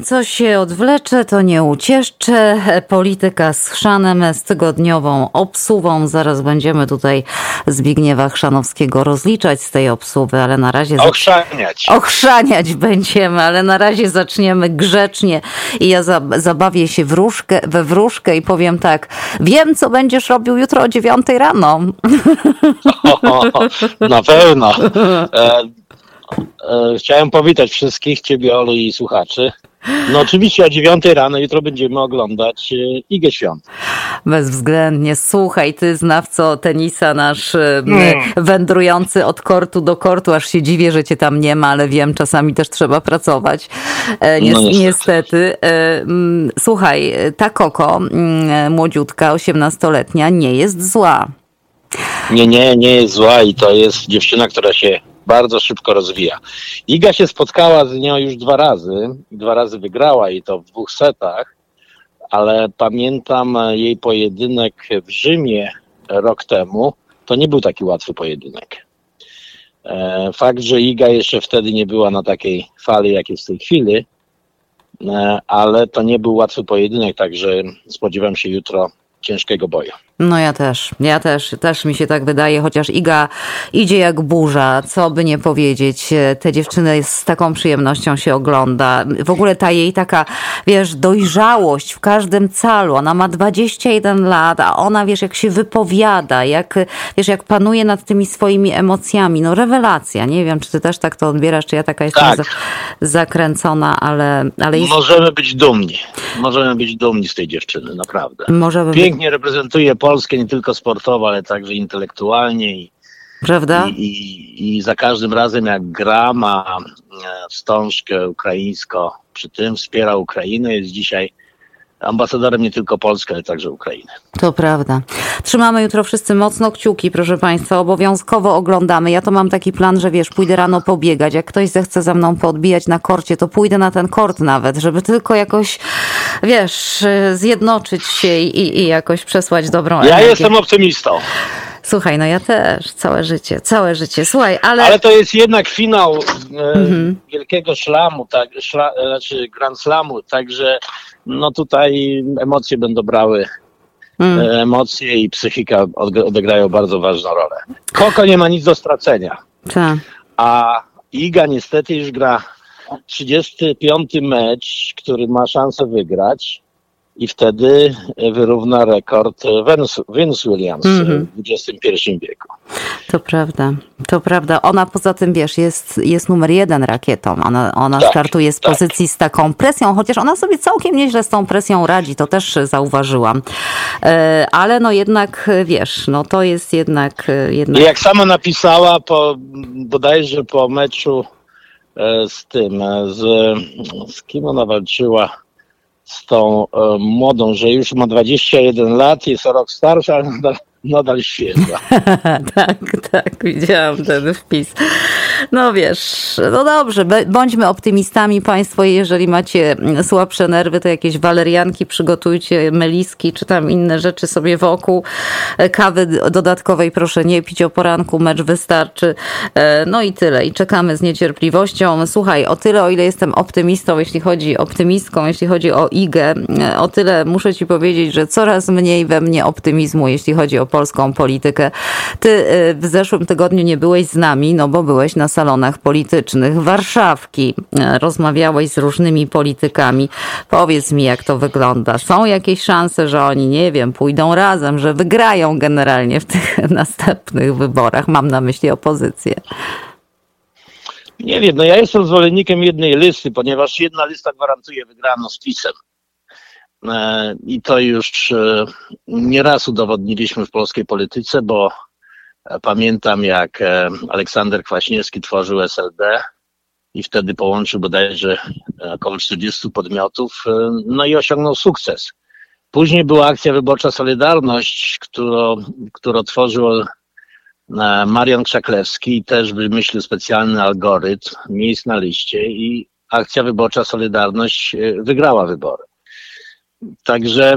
Co się odwlecze, to nie ucieszcze. Polityka z Chrzanem, z tygodniową obsuwą. Zaraz będziemy tutaj Zbigniewa Chrzanowskiego rozliczać z tej obsuwy, ale na razie... Ochrzaniać. Ochrzaniać będziemy, ale na razie zaczniemy grzecznie i ja zabawię się wróżkę, we wróżkę i powiem tak, wiem, co będziesz robił jutro o dziewiątej rano. O, na pewno. E, e, chciałem powitać wszystkich, ciebie, Olu i słuchaczy. No oczywiście o dziewiątej rano jutro będziemy oglądać e, Igę Świąt. Bezwzględnie. Słuchaj, ty znawco tenisa nasz mm. wędrujący od kortu do kortu, aż się dziwię, że cię tam nie ma, ale wiem, czasami też trzeba pracować. E, no niestety. niestety. Słuchaj, ta Koko, młodziutka, osiemnastoletnia, nie jest zła. Nie, nie, nie jest zła i to jest dziewczyna, która się bardzo szybko rozwija. Iga się spotkała z nią już dwa razy, dwa razy wygrała i to w dwóch setach, ale pamiętam jej pojedynek w Rzymie rok temu, to nie był taki łatwy pojedynek. E, fakt, że Iga jeszcze wtedy nie była na takiej fali, jak jest w tej chwili, e, ale to nie był łatwy pojedynek, także spodziewam się jutro ciężkiego boju. No ja też, ja też, też mi się tak wydaje, chociaż Iga idzie jak burza, co by nie powiedzieć. Te dziewczyny z taką przyjemnością się ogląda. W ogóle ta jej taka, wiesz, dojrzałość w każdym calu. Ona ma 21 lat, a ona, wiesz, jak się wypowiada, jak, wiesz, jak panuje nad tymi swoimi emocjami. No rewelacja. Nie wiem, czy ty też tak to odbierasz, czy ja taka jestem tak. za, zakręcona, ale, ale jest... Możemy być dumni. Możemy być dumni z tej dziewczyny, naprawdę. Możemy Pięknie reprezentuje Polskę Polskę nie tylko sportowo, ale także intelektualnie i, Prawda? I, i, I, za każdym razem jak gra ma e, wstążkę ukraińsko, przy tym wspiera Ukrainę, jest dzisiaj ambasadorem nie tylko Polski, ale także Ukrainy. To prawda. Trzymamy jutro wszyscy mocno kciuki, proszę Państwa. Obowiązkowo oglądamy. Ja to mam taki plan, że wiesz, pójdę rano pobiegać. Jak ktoś zechce ze mną podbijać na korcie, to pójdę na ten kort nawet, żeby tylko jakoś, wiesz, zjednoczyć się i, i jakoś przesłać dobrą energię. Ja jestem optymistą. Słuchaj, no ja też, całe życie, całe życie. Słuchaj, ale... Ale to jest jednak finał e, mhm. wielkiego szlamu, tak, szla, znaczy Grand Slamu, także no tutaj emocje będą brały mm. emocje i psychika odegrają bardzo ważną rolę. Koko nie ma nic do stracenia. A Iga niestety już gra 35 mecz, który ma szansę wygrać i wtedy wyrówna rekord Venus, Williams mm -hmm. w XXI wieku. To prawda, to prawda. Ona poza tym, wiesz, jest, jest numer jeden rakietą. Ona, ona tak, startuje z tak. pozycji z taką presją, chociaż ona sobie całkiem nieźle z tą presją radzi, to też zauważyłam. E, ale no jednak, wiesz, no to jest jednak... jednak... I jak sama napisała, po, bodajże po meczu e, z tym, e, z, z kim ona walczyła? Z tą e, młodą, że już ma 21 lat, jest o rok starsza, ale nadal, nadal świeża. tak, tak, widziałam ten wpis. No wiesz, no dobrze, bądźmy optymistami Państwo, jeżeli macie słabsze nerwy, to jakieś walerianki przygotujcie, meliski, czy tam inne rzeczy sobie wokół. Kawy dodatkowej proszę nie pić o poranku, mecz wystarczy. E, no i tyle. I czekamy z niecierpliwością. Słuchaj, o tyle, o ile jestem optymistą, jeśli chodzi, optymistką, jeśli chodzi o IGę, e, o tyle muszę Ci powiedzieć, że coraz mniej we mnie optymizmu, jeśli chodzi o polską politykę. Ty e, w zeszłym tygodniu nie byłeś z nami, no bo byłeś na salonach politycznych Warszawki. E, rozmawiałeś z różnymi politykami. Powiedz mi, jak to wygląda. Są jakieś szanse, że oni, nie wiem, pójdą razem, że wygrają generalnie w tych następnych wyborach? Mam na myśli opozycję. Nie wiem, no ja jestem zwolennikiem jednej listy, ponieważ jedna lista gwarantuje wygraną z PiSem. E, I to już e, nieraz udowodniliśmy w polskiej polityce, bo Pamiętam, jak e, Aleksander Kwaśniewski tworzył SLD i wtedy połączył bodajże około 40 podmiotów, e, no i osiągnął sukces. Później była akcja wyborcza Solidarność, którą, którą tworzył e, Marian Krzaklewski i też wymyślił specjalny algorytm miejsc na liście i akcja wyborcza Solidarność wygrała wybory. Także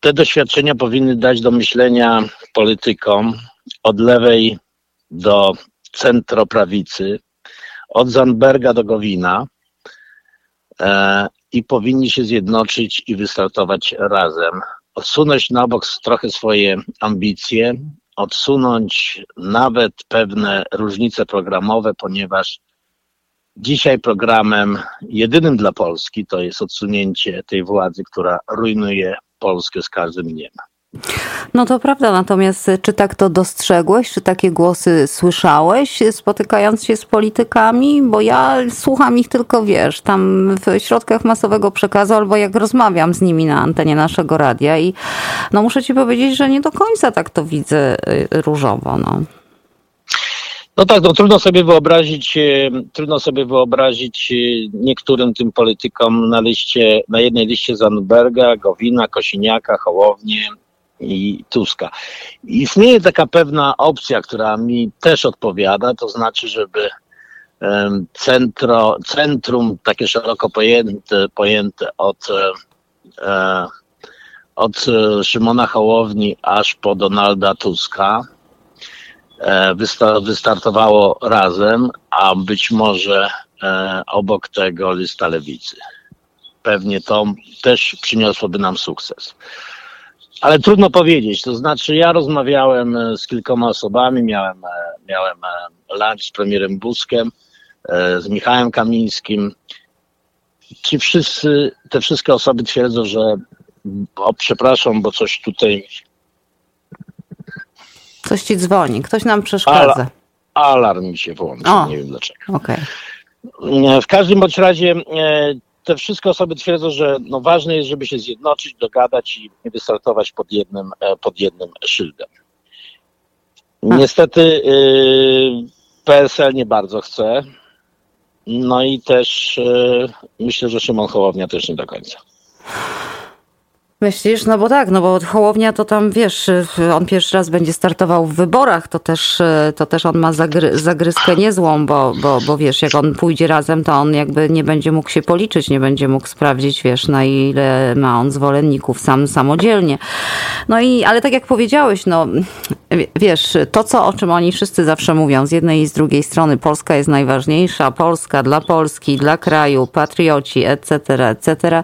te doświadczenia powinny dać do myślenia politykom, od lewej do centroprawicy, od Zandberga do Gowina. E, i powinni się zjednoczyć i wystartować razem. Odsunąć na bok trochę swoje ambicje, odsunąć nawet pewne różnice programowe, ponieważ dzisiaj programem jedynym dla Polski to jest odsunięcie tej władzy, która rujnuje Polskę z każdym dniem. No to prawda, natomiast czy tak to dostrzegłeś, czy takie głosy słyszałeś, spotykając się z politykami? Bo ja słucham ich tylko, wiesz, tam w środkach masowego przekazu, albo jak rozmawiam z nimi na antenie naszego radia i no muszę ci powiedzieć, że nie do końca tak to widzę y, różowo, no. No tak, no trudno sobie wyobrazić, trudno sobie wyobrazić niektórym tym politykom na liście, na jednej liście Zandberga, Gowina, Kosiniaka, Hołownię, i Tuska. Istnieje taka pewna opcja, która mi też odpowiada, to znaczy, żeby centro, centrum takie szeroko pojęte, pojęte od, e, od Szymona Hołowni aż po Donalda Tuska e, wystartowało razem, a być może e, obok tego lista lewicy. Pewnie to też przyniosłoby nam sukces. Ale trudno powiedzieć. To znaczy, ja rozmawiałem e, z kilkoma osobami, miałem, e, miałem e, lunch z premierem Buskiem, z Michałem Kamińskim. Ci wszyscy, te wszystkie osoby twierdzą, że o, przepraszam, bo coś tutaj. Coś ci dzwoni, ktoś nam przeszkadza. alarm mi się włączył, nie wiem dlaczego. Okay. W każdym bądź razie te wszystkie osoby twierdzą, że no ważne jest, żeby się zjednoczyć, dogadać i wystartować pod jednym, e, pod jednym szyldem. Hmm. Niestety yy, PSL nie bardzo chce. No i też yy, myślę, że Szymon Hołownia też nie do końca. Myślisz? No bo tak, no bo Hołownia to tam, wiesz, on pierwszy raz będzie startował w wyborach, to też, to też on ma zagry, zagryskę niezłą, bo, bo, bo wiesz, jak on pójdzie razem, to on jakby nie będzie mógł się policzyć, nie będzie mógł sprawdzić, wiesz, na ile ma on zwolenników sam samodzielnie. No i, ale tak jak powiedziałeś, no wiesz, to co, o czym oni wszyscy zawsze mówią, z jednej i z drugiej strony Polska jest najważniejsza, Polska dla Polski, dla kraju, patrioci, etc., etc.,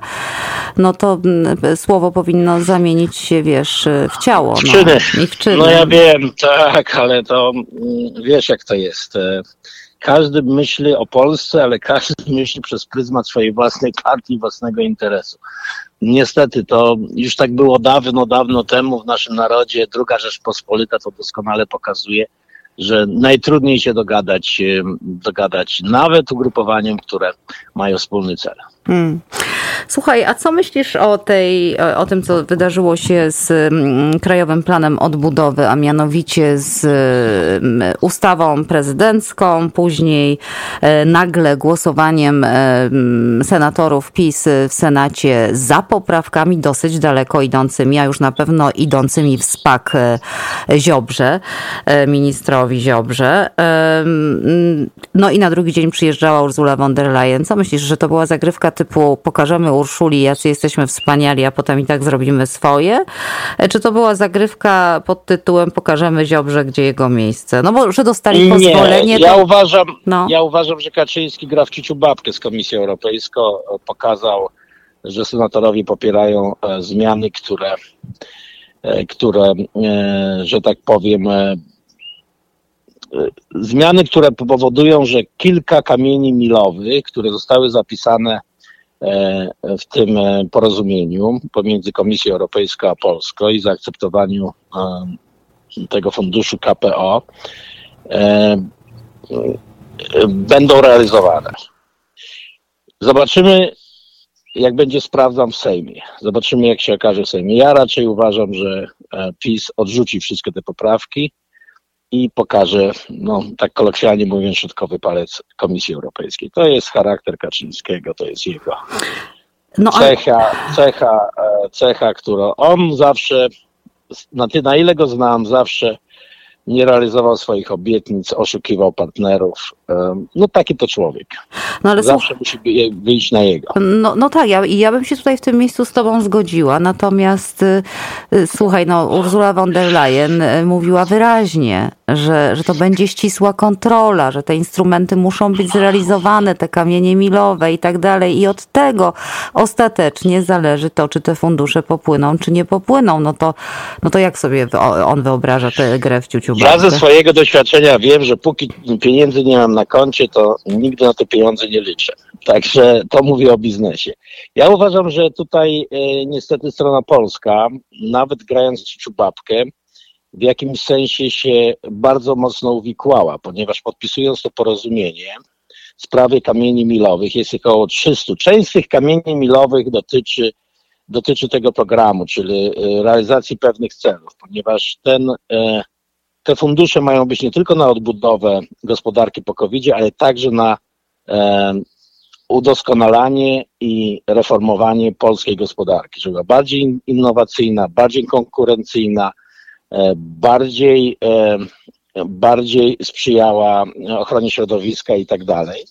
no to mm, słowo powinno zamienić się, wiesz, w ciało. W czyny. No, w czyny. No ja wiem, tak, ale to mm, wiesz jak to jest. E, każdy myśli o Polsce, ale każdy myśli przez pryzmat swojej własnej partii, własnego interesu. Niestety to już tak było dawno, dawno temu w naszym narodzie. Druga Rzeczpospolita to doskonale pokazuje, że najtrudniej się dogadać, dogadać nawet ugrupowaniem, które mają wspólny cel. Hmm. Słuchaj, a co myślisz o, tej, o tym, co wydarzyło się z mm, Krajowym Planem Odbudowy, a mianowicie z mm, ustawą prezydencką, później e, nagle głosowaniem e, mm, senatorów PiS w Senacie za poprawkami dosyć daleko idącymi, a już na pewno idącymi w spak e, Ziobrze, ministrowi Ziobrze. No i na drugi dzień przyjeżdżała Ursula von der Leyen. Co myślisz, że to była zagrywka typu pokażemy Urszuli, jacy jesteśmy wspaniali, a potem i tak zrobimy swoje? E, czy to była zagrywka pod tytułem pokażemy Ziobrze, gdzie jego miejsce? No bo, że dostali pozwolenie. Nie, ja, to... uważam, no. ja uważam, że Kaczyński gra w ciuciu babkę z Komisją Europejską. Pokazał, że senatorowie popierają e, zmiany, które, e, które że tak powiem, zmiany, które powodują, że kilka kamieni milowych, które zostały zapisane w tym e, porozumieniu pomiędzy Komisją Europejską a Polską i zaakceptowaniu e, tego funduszu KPO będą realizowane. Zobaczymy, jak będzie sprawdzam w Sejmie. Zobaczymy, jak się okaże w Sejmie. Ja raczej uważam, że PiS odrzuci wszystkie te poprawki i pokaże, no tak kolokwialnie mówiąc, środkowy palec Komisji Europejskiej. To jest charakter Kaczyńskiego, to jest jego no, cecha, cecha, e, cecha, którą on zawsze, na, na ile go znam, zawsze nie realizował swoich obietnic, oszukiwał partnerów, no taki to człowiek. No, ale Zawsze musi wyjść na jego. No, no tak, ja, ja bym się tutaj w tym miejscu z tobą zgodziła, natomiast y, y, słuchaj, no Ursula von der Leyen y, mówiła wyraźnie, że, że to będzie ścisła kontrola, że te instrumenty muszą być zrealizowane, te kamienie milowe i tak dalej i od tego ostatecznie zależy to, czy te fundusze popłyną, czy nie popłyną. No to, no to jak sobie on wyobraża tę grę w ciuciu Ja ze swojego doświadczenia wiem, że póki pieniędzy nie mam na koncie, to nigdy na te pieniądze nie liczę. Także to mówię o biznesie. Ja uważam, że tutaj e, niestety strona polska, nawet grając w babkę, w jakimś sensie się bardzo mocno uwikłała, ponieważ podpisując to porozumienie, sprawy kamieni milowych jest około 300. Część z tych kamieni milowych dotyczy, dotyczy tego programu, czyli e, realizacji pewnych celów, ponieważ ten e, te fundusze mają być nie tylko na odbudowę gospodarki po covid ale także na e, udoskonalanie i reformowanie polskiej gospodarki, żeby była bardziej innowacyjna, bardziej konkurencyjna, e, bardziej, e, bardziej sprzyjała ochronie środowiska i tak dalej.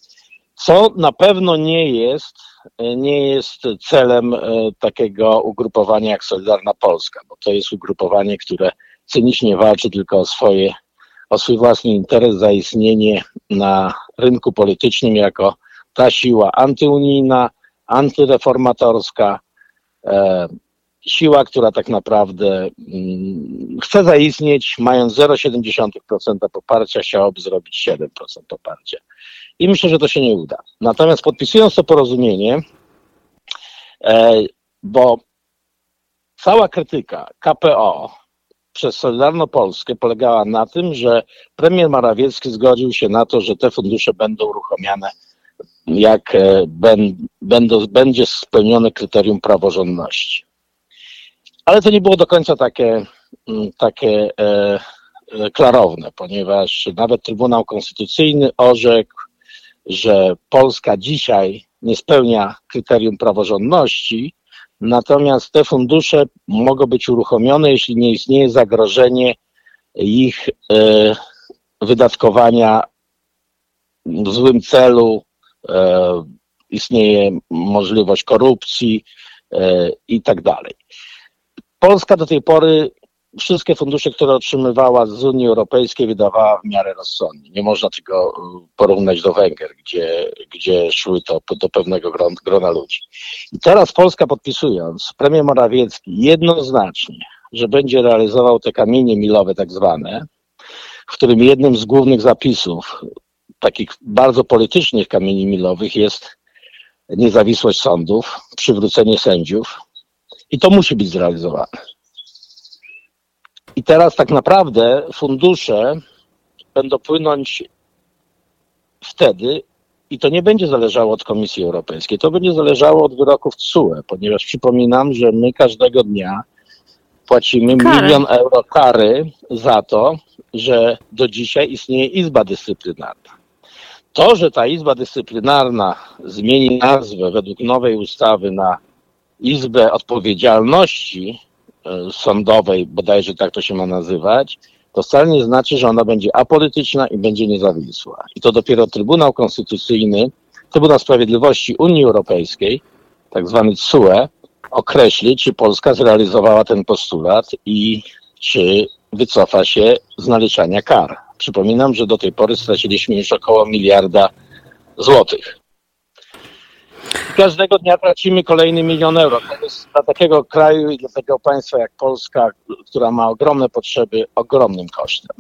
Co na pewno nie jest, nie jest celem e, takiego ugrupowania jak Solidarna Polska, bo to jest ugrupowanie, które cynicznie walczy tylko o swoje, o swój własny interes, zaistnienie na rynku politycznym jako ta siła antyunijna, antyreformatorska, e, siła, która tak naprawdę mm, chce zaistnieć, mając 0,7% poparcia, chciałaby zrobić 7% poparcia. I myślę, że to się nie uda. Natomiast podpisując to porozumienie, e, bo cała krytyka KPO przez Solidarną Polskę polegała na tym, że premier Morawiecki zgodził się na to, że te fundusze będą uruchomione, jak e, będą, będzie spełnione kryterium praworządności. Ale to nie było do końca takie, mm, takie e, e, klarowne, ponieważ nawet Trybunał Konstytucyjny orzekł, że Polska dzisiaj nie spełnia kryterium praworządności, Natomiast te fundusze mogą być uruchomione, jeśli nie istnieje zagrożenie ich e, wydatkowania w złym celu, e, istnieje możliwość korupcji e, i tak dalej. Polska do tej pory wszystkie fundusze, które otrzymywała z Unii Europejskiej, wydawała w miarę rozsądnie. Nie można tego y, porównać do Węgier, gdzie, gdzie szły to do pewnego grona ludzi. I teraz Polska podpisując, premier Morawiecki jednoznacznie, że będzie realizował te kamienie milowe tak zwane, w którym jednym z głównych zapisów takich bardzo politycznych kamieni milowych jest niezawisłość sądów, przywrócenie sędziów i to musi być zrealizowane. I teraz tak naprawdę fundusze będą płynąć wtedy, i to nie będzie zależało od Komisji Europejskiej, to będzie zależało od wyroków TSUE, ponieważ przypominam, że my każdego dnia płacimy Kary. milion euro kary za to, że do dzisiaj istnieje Izba Dyscyplinarna. To, że ta Izba Dyscyplinarna zmieni nazwę według nowej ustawy na Izbę Odpowiedzialności sądowej, bodajże tak to się ma nazywać, to wcale nie znaczy, że ona będzie apolityczna i będzie niezawisła. I to dopiero Trybunał Konstytucyjny, Trybunał Sprawiedliwości Unii Europejskiej, tak zwany TSUE, określi, czy Polska zrealizowała ten postulat i czy wycofa się z naliczania kar. Przypominam, że do tej pory straciliśmy już około miliarda złotych każdego dnia tracimy kolejny milion euro. To jest dla takiego kraju i dla takiego państwa jak Polska, która ma ogromne potrzeby, ogromnym kosztem.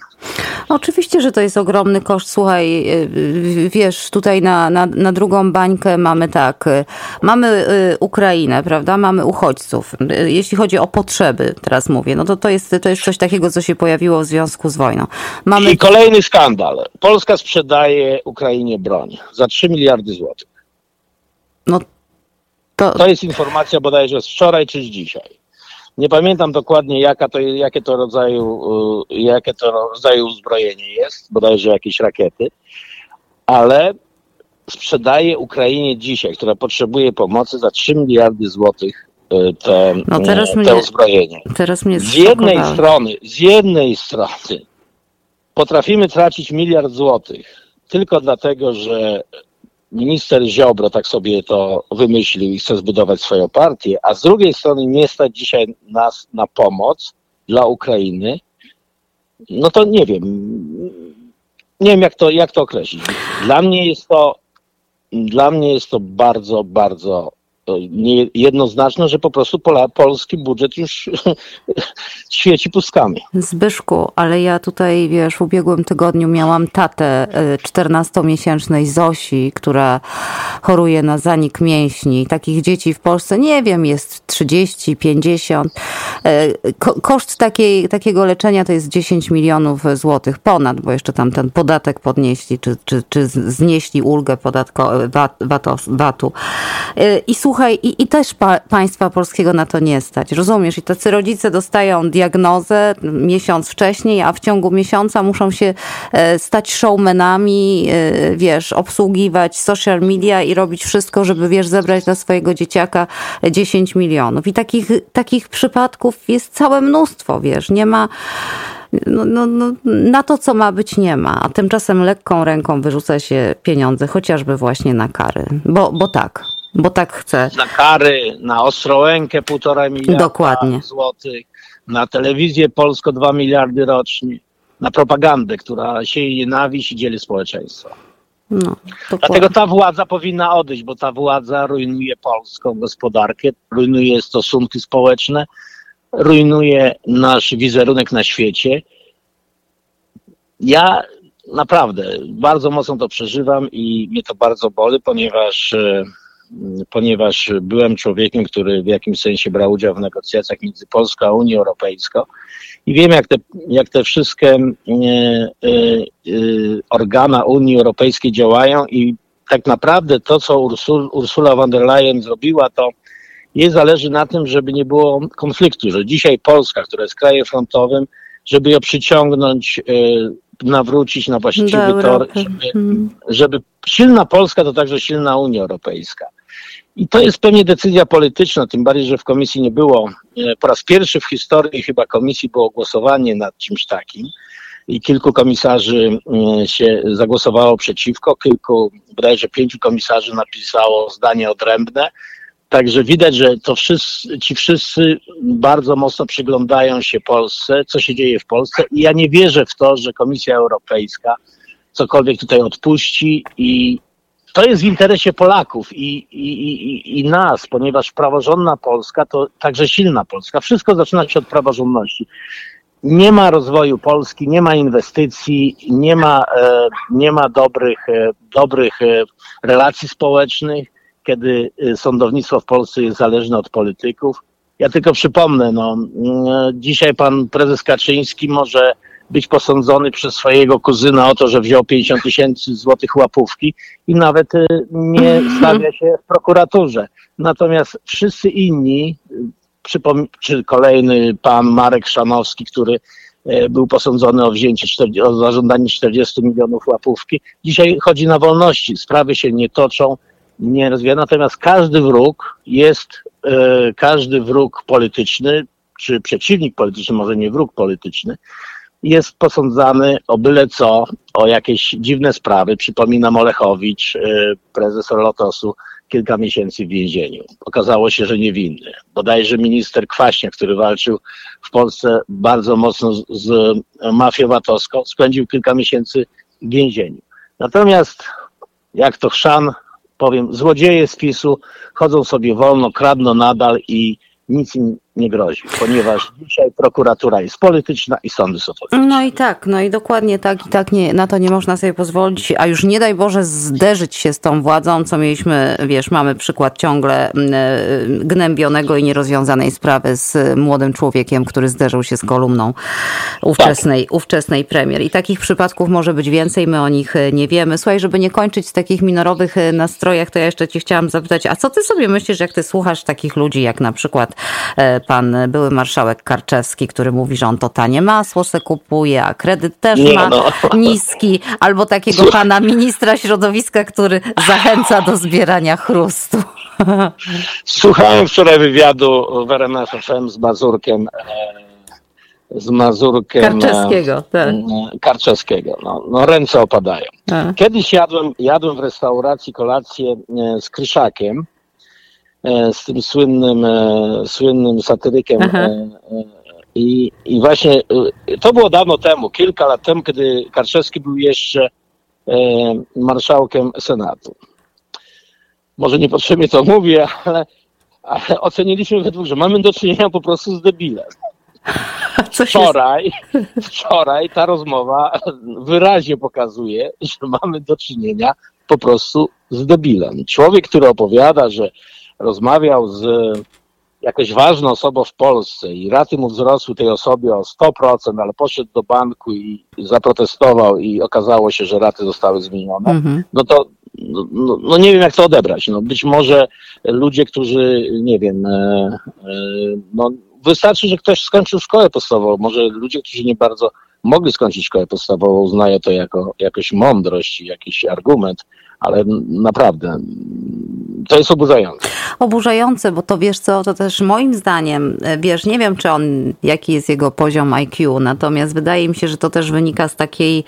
Oczywiście, że to jest ogromny koszt. Słuchaj, y, wiesz, tutaj na, na, na drugą bańkę mamy tak, y, mamy y, Ukrainę, prawda? Mamy uchodźców. Jeśli chodzi o potrzeby, teraz mówię, no to to jest, to jest coś takiego, co się pojawiło w związku z wojną. Mamy... I kolejny skandal. Polska sprzedaje Ukrainie broń za 3 miliardy złotych. No, to... to jest informacja bodajże z wczoraj czy z dzisiaj. Nie pamiętam dokładnie jaka to, jakie, to rodzaju, y, jakie to rodzaju uzbrojenie jest, bodajże jakieś rakiety, ale sprzedaje Ukrainie dzisiaj, która potrzebuje pomocy za 3 miliardy złotych y, te, no teraz te mnie, uzbrojenie. Teraz mnie z jednej strony, z jednej strony potrafimy tracić miliard złotych tylko dlatego, że minister Ziobro tak sobie to wymyślił i chce zbudować swoją partię, a z drugiej strony nie stać dzisiaj nas na pomoc dla Ukrainy, no to nie wiem. Nie wiem, jak to, jak to określić. Dla mnie jest to, dla mnie jest to bardzo, bardzo jednoznaczne, że po prostu Pola, polski budżet już świeci pustkami. Zbyszku, ale ja tutaj, wiesz, w ubiegłym tygodniu miałam tatę 14-miesięcznej e, Zosi, która choruje na zanik mięśni. Takich dzieci w Polsce, nie wiem, jest 30, 50. E, koszt takiej, takiego leczenia to jest 10 milionów złotych ponad, bo jeszcze tam ten podatek podnieśli, czy, czy, czy znieśli ulgę podatko, VAT, VAT-u. E, I słuchaj, słuchaj, i, i też pa, państwa polskiego na to nie stać. Rozumiesz? I tacy rodzice dostają diagnozę miesiąc wcześniej, a w ciągu miesiąca muszą się e, stać showmanami, e, wiesz, obsługiwać social media i robić wszystko, żeby, wiesz, zebrać dla swojego dzieciaka 10 milionów. I takich, takich przypadków jest całe mnóstwo, wiesz. Nie ma no, no, no, na to, co ma być, nie ma. A tymczasem lekką ręką wyrzuca się pieniądze, chociażby właśnie na kary. Bo, bo tak, bo tak chce. Na kary, na Ostrołękę półtora miliarda Dokładnie. złotych, na telewizję Polsko 2 miliardy rocznie, na propagandę, która sieje nienawiść i dzieli społeczeństwo. No, Dlatego ta władza powinna odejść, bo ta władza rujnuje polską gospodarkę, rujnuje stosunki społeczne, rujnuje nasz wizerunek na świecie. Ja naprawdę bardzo mocno to przeżywam i mnie to bardzo boli, ponieważ e, ponieważ byłem człowiekiem, który w jakimś sensie brał udział w negocjacjach między Polską a Unią Europejską i wiem, jak te, jak te wszystkie e, e, e, organa Unii Europejskiej działają i tak naprawdę to, co Ursul, Ursula von der Leyen zrobiła, to jej zależy na tym, żeby nie było konfliktu, że dzisiaj Polska, która jest krajem frontowym, żeby ją przyciągnąć, nawrócić na właściwy tor, żeby, mhm. żeby silna Polska to także silna Unia Europejska. I to jest pewnie decyzja polityczna, tym bardziej, że w komisji nie było, e, po raz pierwszy w historii chyba komisji było głosowanie nad czymś takim i kilku komisarzy się zagłosowało przeciwko, kilku, bodajże pięciu komisarzy napisało zdanie odrębne. Także widać, że to wszyscy, ci wszyscy bardzo mocno przyglądają się Polsce, co się dzieje w Polsce i ja nie wierzę w to, że Komisja Europejska cokolwiek tutaj odpuści i to jest w interesie Polaków i, i, i, i nas, ponieważ praworządna Polska to także silna Polska. Wszystko zaczyna się od praworządności. Nie ma rozwoju Polski, nie ma inwestycji, nie ma, e, nie ma dobrych, e, dobrych e, relacji społecznych, kiedy sądownictwo w Polsce jest zależne od polityków. Ja tylko przypomnę, no, dzisiaj pan prezes Kaczyński może być posądzony przez swojego kuzyna o to, że wziął 50 tysięcy złotych łapówki i nawet y, nie mhm. stawia się w prokuraturze. Natomiast wszyscy inni, czy kolejny pan Marek Szanowski, który e, był posądzony o wzięcie, o zażądanie 40 milionów łapówki. Dzisiaj chodzi na wolności, sprawy się nie toczą, nie rozwija. Natomiast każdy wróg jest, każdy wróg polityczny, czy przeciwnik polityczny, może nie wróg polityczny, jest posądzany o byle co, o jakieś dziwne sprawy. Przypominam Olechowicz, y, prezes Lotosu, kilka miesięcy w więzieniu. Okazało się, że niewinny. Bodajże minister Kwaśniak, który walczył w Polsce bardzo mocno z, z mafią VAT-owską, spędził kilka miesięcy w więzieniu. Natomiast, jak to chrzan, powiem, złodzieje z PiSu chodzą sobie wolno, kradną nadal i nic im nie grozi, ponieważ dzisiaj prokuratura jest polityczna i sądy są polityczne. No i tak, no i dokładnie tak i tak nie, na to nie można sobie pozwolić, a już nie daj Boże zderzyć się z tą władzą, co mieliśmy, wiesz, mamy przykład ciągle mm, e, gnębionego i nierozwiązanej sprawy z młodym człowiekiem, który zderzył się z kolumną ówczesnej, tak. ówczesnej premier. I takich przypadków może być więcej, my o nich e, nie wiemy. Słuchaj, żeby nie kończyć z takich minorowych e, nastrojach, to ja jeszcze ci chciałam zapytać, a co ty sobie myślisz, jak ty słuchasz takich ludzi, jak na przykład pan były marszałek Karczewski, który mówi, że on to tanie masło se kupuje, a kredyt też Nie, ma no. niski, albo takiego pana ministra środowiska, który zachęca do zbierania chrustu. Słuchałem wczoraj wywiadu w RMF FM z Mazurkiem. z Mazurkiem. Karczewskiego, tak. Karczewskiego. No, no ręce opadają. A. Kiedyś jadłem, jadłem w restauracji kolację e, z Kryszakiem, e, z tym słynnym, e, słynnym satyrykiem. Aha. e, e, I, I właśnie e, to było dawno temu, kilka lat temu, kiedy Karczewski był jeszcze e, marszałkiem Senatu. Może niepotrzebnie to mówię, ale, ale oceniliśmy we dwóch, że mamy do czynienia po prostu z debilem. Wczoraj, wczoraj ta rozmowa wyraźnie pokazuje, że mamy do czynienia po prostu z debilem. Człowiek, który opowiada, że rozmawiał z jakąś ważną osobą w Polsce i raty mu wzrosły tej osobie o 100%, ale poszedł do banku i zaprotestował i okazało się, że raty zostały zmienione, Mhm. no to no, no, nie wiem jak to odebrać. No być może ludzie, którzy nie wiem, e, e, no wystarczy, że ktoś skończył szkołę podstawową. Może ludzie, którzy nie bardzo mogli skończyć szkołę podstawową, uznają to jako jakąś mądrość i jakiś argument, ale naprawdę to jest oburzające. oburzające, bo to wiesz co, to też moim zdaniem, e, wiesz, nie wiem czy on, jaki jest jego poziom IQ, natomiast wydaje mi się, że to też wynika z takiej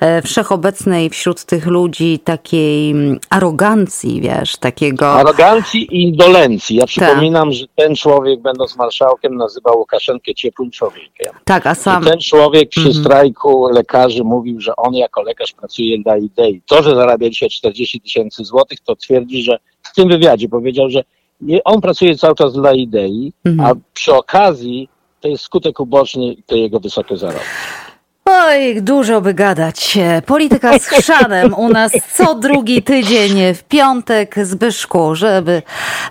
e, wszechobecnej wśród tych ludzi takiej mm, arogancji, wiesz, takiego... Arogancji i indolencji. Tak. Ja przypominam, że ten człowiek, będąc marszałkiem, nazywał Łukaszenkę ciepłym człowiekiem. Tak, a sam... ten człowiek przy Mhm. strajku lekarzy mówił, że on jako lekarz pracuje dla idei. To, że zarabia dzisiaj 40 tysięcy złotych, to twierdzi, że w tym wywiadzie powiedział, że nie, on pracuje cały czas dla idei, Mhm. a przy okazji to jest skutek uboczny tej jego wysokie zarobki. Oj, dużo by gadać. Polityka z chrzanem u nas co drugi tydzień w piątek. Zbyszku, żeby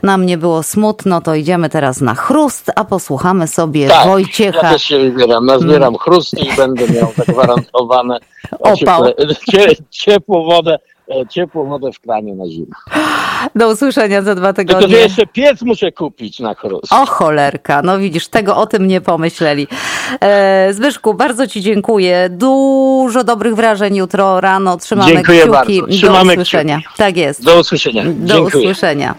nam nie było smutno, to idziemy teraz na chrust, a posłuchamy sobie Tak, Wojciecha. Ja też się wybieram, nazbieram chrusty i będę miał zagwarantowane Opał. ocieple- cie, ciepłą wodę, e, ciepłą wodę w kranie na zimę. Do usłyszenia za dwa Tylko, że tygodnie. jeszcze piec muszę kupić na chrust. O cholerka, no widzisz, tego o tym nie pomyśleli. E, Zbyszku, bardzo Ci dziękuję. Dużo dobrych wrażeń jutro rano. Trzymamy Dziękuję kciuki. bardzo. Trzymamy Do usłyszenia. Tak jest. Do usłyszenia. Do Dziękuję. usłyszenia.